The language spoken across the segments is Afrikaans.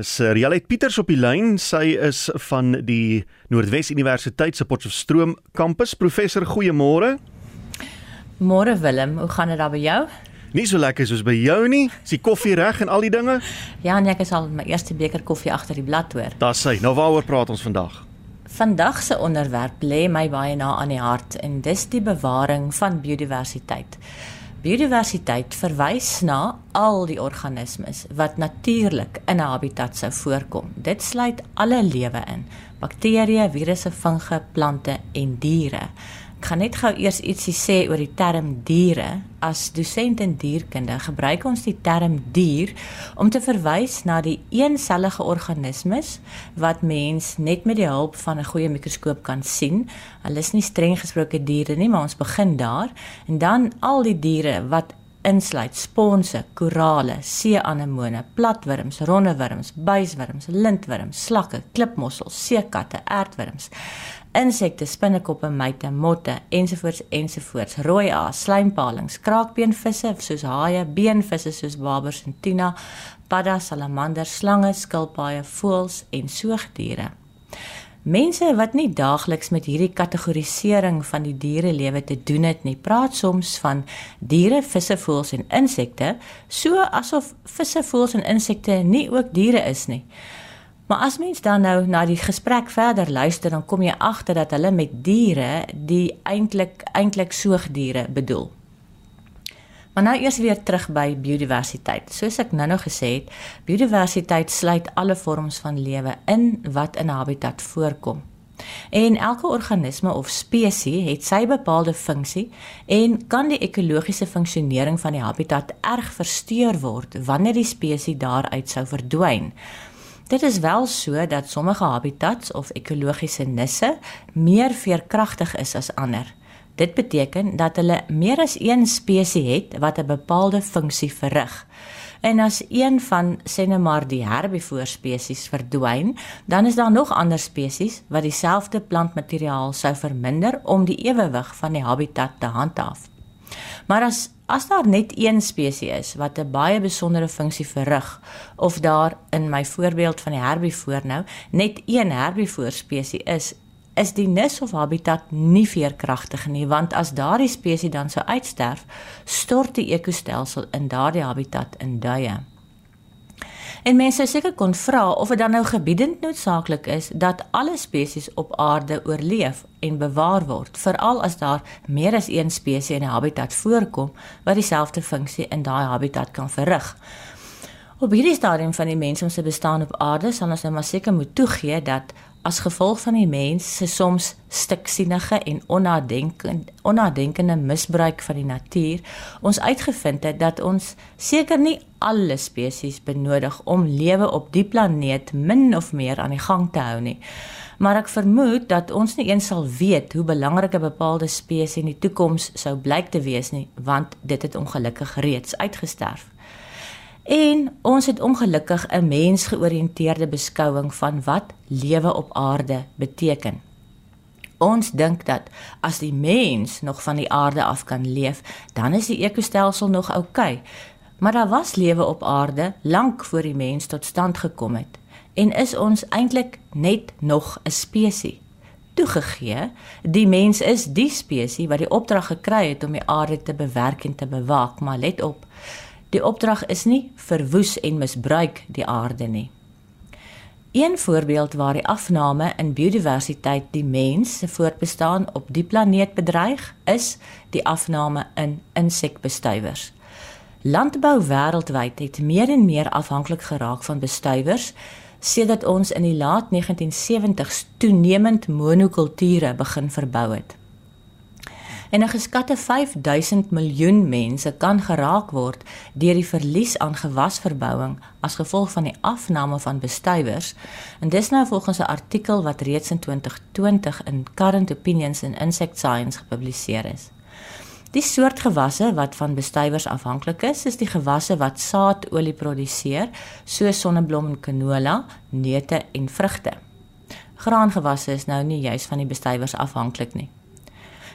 Dis uh, Rialet Pieters op die lyn. Sy is van die Noordwes Universiteit se Potchefstroom kampus. Professor, goeiemôre. Môre Willem, hoe gaan dit daar by jou? Nie so lekker soos by jou nie. Is die koffie reg en al die dinge? Ja, nee, ek is al my eerste beker koffie agter die blad hoor. Daar's sy. Nou waaroor praat ons vandag? Vandag se onderwerp lê my baie na aan die hart en dis die bewaring van biodiversiteit. Biodiversiteit verwys na al die organismes wat natuurlik in 'n habitat sou voorkom. Dit sluit alle lewe in: bakterieë, virusse, funge, plante en diere. Gaan net gou eers ietsie sê oor die term diere. As dosent in dierkunde gebruik ons die term dier om te verwys na die eensellige organismes wat mens net met die hulp van 'n goeie mikroskoop kan sien. Hulle is nie streng gesproke diere nie, maar ons begin daar en dan al die diere wat insluit sponse, korale, see-anemone, platwurms, rondewurms, buiswurms, lintwurms, slakke, klipmossels, seekatte, aardwurms insekte, spinnekoppe, myte, motte ensovoorts ensovoorts, rooi aas, slijmpalings, kraakbeenvisse soos haie, beenvisse soos babers en tuna, paddas, salamanders, slange, skilpaaie, voëls en soogdiere. Mense wat nie daagliks met hierdie kategorisering van die dierelewe te doen het nie, praat soms van diere, visse, voëls en insekte, so asof visse, voëls en insekte nie ook diere is nie. Maar as mens dan nou na die gesprek verder luister, dan kom jy agter dat hulle met diere die eintlik eintlik soogdiere bedoel. Maar nou eers weer terug by biodiversiteit. Soos ek nou-nou gesê het, biodiversiteit sluit alle vorms van lewe in wat in 'n habitat voorkom. En elke organisme of spesies het sy bepaalde funksie en kan die ekologiese funksionering van die habitat erg versteur word wanneer die spesies daaruit sou verdwyn. Dit is wel so dat sommige habitats of ekologiese nisse meer veerkragtig is as ander. Dit beteken dat hulle meer as een spesies het wat 'n bepaalde funksie verrig. En as een van sê maar die herbivoor spesies verdwyn, dan is daar nog ander spesies wat dieselfde plantmateriaal sou verminder om die ewewig van die habitat te handhaaf. Maar as as daar net een spesies is wat 'n baie besondere funksie verrig of daar in my voorbeeld van die herbivoor nou net een herbivoor spesies is, is die nis of habitat nie veerkragtig nie want as daardie spesies dan sou uitsterf, stort die ekostelsel in daardie habitat in duie. En mense seker kon vra of dit dan nou gebiedend noodsaaklik is dat alle spesies op aarde oorleef en bewaar word, veral as daar meer as een spesies in 'n habitat voorkom wat dieselfde funksie in daai habitat kan verrig. Op hierdie stadium van die mens se bestaan op aarde sal ons nou maar seker moet toegee dat as gevolg van die mens se soms stiksienige en onnadenkende onnadenkende misbruik van die natuur ons uitgevind het dat ons seker nie alle spesies benodig om lewe op die planeet min of meer aan die gang te hou nie. Maar ek vermoed dat ons nie eens sal weet hoe belangrik 'n bepaalde spesies in die toekoms sou blyk te wees nie, want dit het ongelukkig reeds uitgesterf. En ons het ongelukkig 'n mensgeoriënteerde beskouing van wat lewe op aarde beteken. Ons dink dat as die mens nog van die aarde af kan leef, dan is die ekostelsel nog oukei. Okay. Maar daar was lewe op aarde lank voor die mens tot stand gekom het en is ons eintlik net nog 'n spesies. Toegegee, die mens is die spesies wat die opdrag gekry het om die aarde te bewerk en te bewaak, maar let op, Die opdrag is nie verwoes en misbruik die aarde nie. Een voorbeeld waar die afname in biodiversiteit die mens se voortbestaan op die planeet bedreig, is die afname in insekbestuivers. Landbou wêreldwyd het meer en meer afhanklik geraak van bestuivers sedert ons in die laat 1970s toenemend monokulture begin verbou het en 'n geskatte 5000 miljoen mense kan geraak word deur die verlies aan gewasverbouing as gevolg van die afname van bestuivers. En dis nou volgens 'n artikel wat reeds in 2020 in Current Opinions in Insect Science gepubliseer is. Die soort gewasse wat van bestuivers afhanklik is, is die gewasse wat saadolie produseer, soos sonneblom en canola, neute en vrugte. Graangewasse is nou nie juis van die bestuivers afhanklik nie.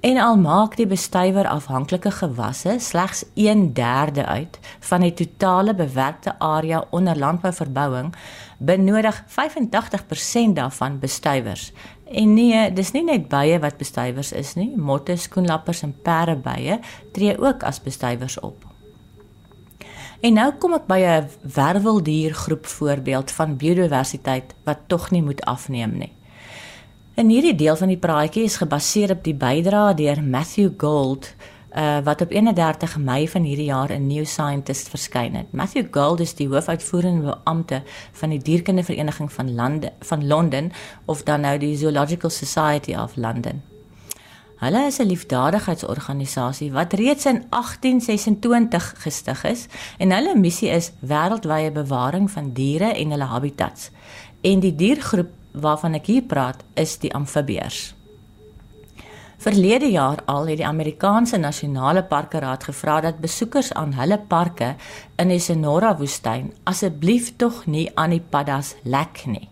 En al maak die bestuiver afhanklike gewasse slegs 1/3 uit van die totale bewerkte area onder landbouverbouing, benodig 85% daarvan bestuivers. En nee, dis nie net bye wat bestuivers is nie, motte, skoenlappers en perdebye tree ook as bestuivers op. En nou kom ek by 'n werweldiergroep voorbeeld van biodiversiteit wat tog nie moet afneem nie. En hierdie deel van die praatjie is gebaseer op die bydrae deur Matthew Gold uh, wat op 31 Mei van hierdie jaar in New Scientist verskyn het. Matthew Gold is die hoofuitvoerende beampte van die dierkundevereniging van lande van Londen of dan nou die Zoological Society of London. Hulle is 'n liefdadigheidsorganisasie wat reeds in 1826 gestig is en hulle missie is wêreldwye bewaring van diere en hulle habitats. En die diergroep waarvan ek hier praat, is die amfibieërs. Verlede jaar al het die Amerikaanse Nasionale Parke Raad gevra dat besoekers aan hulle parke in die Sonora woestyn asseblief tog nie aan die paddas lek nie.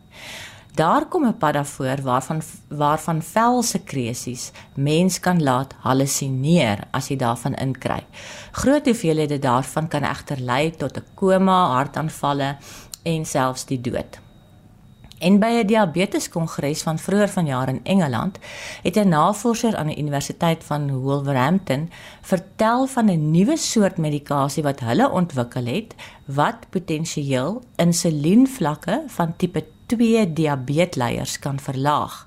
Daar kom 'n pad daarvoor waarvan waarvan velsekresies mens kan laat hallusineer as jy daarvan inkry. Groot hoeveelhede daarvan kan egter lei tot 'n koma, hartaanvalle en selfs die dood. En by 'n diabeteskongres van vroeër vanjaar in Engeland het 'n navorser aan die Universiteit van Wolverhampton vertel van 'n nuwe soort medikasie wat hulle ontwikkel het wat potensieel insulienvlakke van tipe 2 diabetesleiers kan verlaag.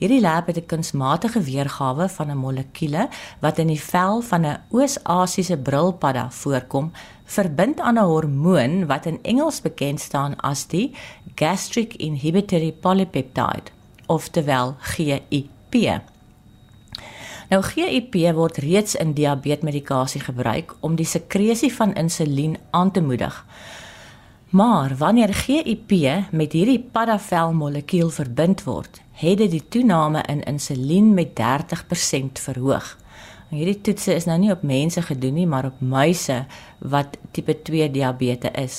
Hierdie lab het 'n kunsmatige weergawe van 'n molekuule wat in die vel van 'n Oos-Asiese brilpadda voorkom, verbind aan 'n hormoon wat in Engels bekend staan as die gastric inhibitory polypeptide, oftewel GIP. Nou GIP word reeds in diabetesmedikasie gebruik om die sekresie van insulien aan te moedig. Maar wanneer GIP met hierdie paddavel molekuul verbind word, het dit die toename in insulien met 30% verhoog. En hierdie toetse is nou nie op mense gedoen nie, maar op muise wat tipe 2 diabetes is.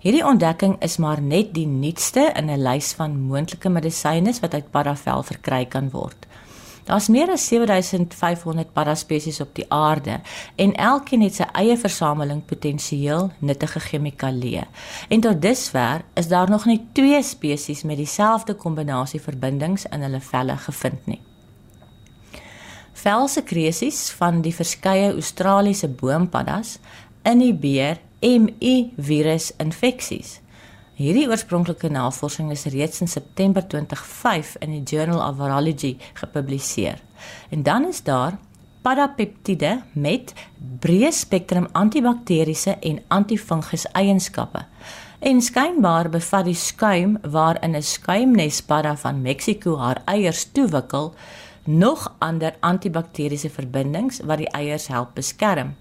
Hierdie ontdekking is maar net die nuutste in 'n lys van moontlike medisyne wat uit paddavel verkry kan word. Daar's meer as 7500 paraspesies op die aarde en elkeen het sy eie versameling potensieel nuttige chemikalieë. En tot dusver is daar nog nie twee spesies met dieselfde kombinasie verbindings in hulle velle gevind nie. Velsekresies van die verskeie Australiese boompaddas inhibeer MI virus infeksies. Hierdie oorspronklike navorsing is reeds in September 2005 in die Journal of Virology gepubliseer. En dan is daar padapeptiede met breë spektrum antibakteriese en antifungus eienskappe. En skynbaar bevat die skuim waarin 'n skuimnespadda van Mexiko haar eiers toewikkel nog ander antibakteriese verbindings wat die eiers help beskerm.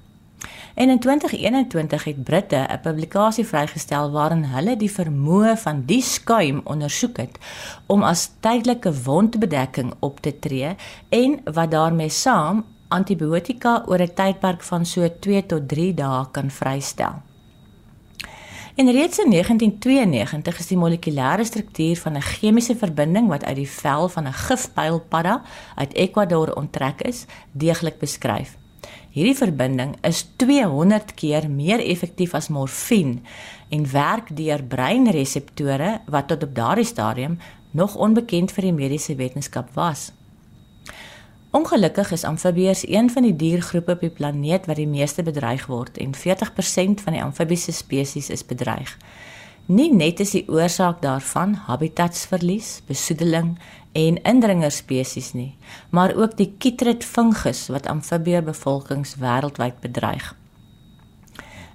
En in 2021 het Britte 'n publikasie vrygestel waarin hulle die vermoë van die skuim ondersoek het om as tydelike wondbedekking op te tree en wat daarmee saam antibiotika oor 'n tydperk van so 2 tot 3 dae kan vrystel. En reeds in 1992 is die molekulêre struktuur van 'n chemiese verbinding wat uit die vel van 'n gifpylpadda uit Ecuador onttrek is, deeglik beskryf. Hierdie verbinding is 200 keer meer effektief as morfine en werk deur breinreseptore wat tot op daardie stadium nog onbekend vir die mediese wetenskap was. Ongelukkig is amfibieërs een van die diergroepe op die planeet wat die meeste bedreig word en 40% van die amfibiese spesies is bedreig. Nie net is die oorsaak daarvan habitatsverlies, besoedeling en indringerspesies nie, maar ook die chytrid fungus wat amfibie bevolkings wêreldwyd bedreig.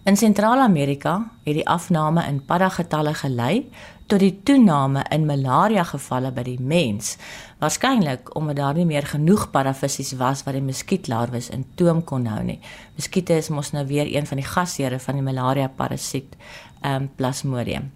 In Sentraal-Amerika het die afname in paddagetalle gelei tot die toename in malaria gevalle by die mens, waarskynlik omdat daar nie meer genoeg paddavisse was wat die muskietlarwes in toom kon hou nie. Muskiete is mos nou weer een van die gasheere van die malaria parasiet, ehm um, Plasmodium.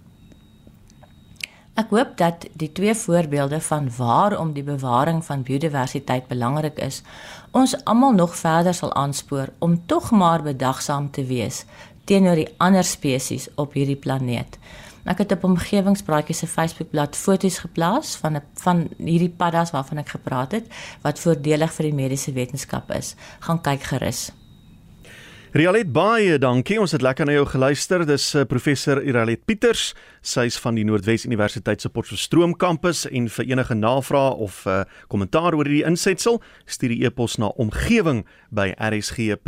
Ek hoop dat die twee voorbeelde van waarom die bewaring van biodiversiteit belangrik is, ons almal nog verder sal aanspoor om tog maar bedagsaam te wees teenoor die ander spesies op hierdie planeet. Ek het op omgewingspraatjies se Facebookblad foto's geplaas van 'n van hierdie paddas waarvan ek gepraat het wat voordelig vir die mediese wetenskap is. Gaan kyk gerus. Rialet baie dankie. Ons het lekker na jou geluister. Dis uh, professor Iralet Pieters. Sy's van die Noordwes Universiteit se Potchefstroom kampus en vir enige navrae of uh, kommentaar oor hierdie insetsel, stuur die e-pos na omgewing by rsg.co.za.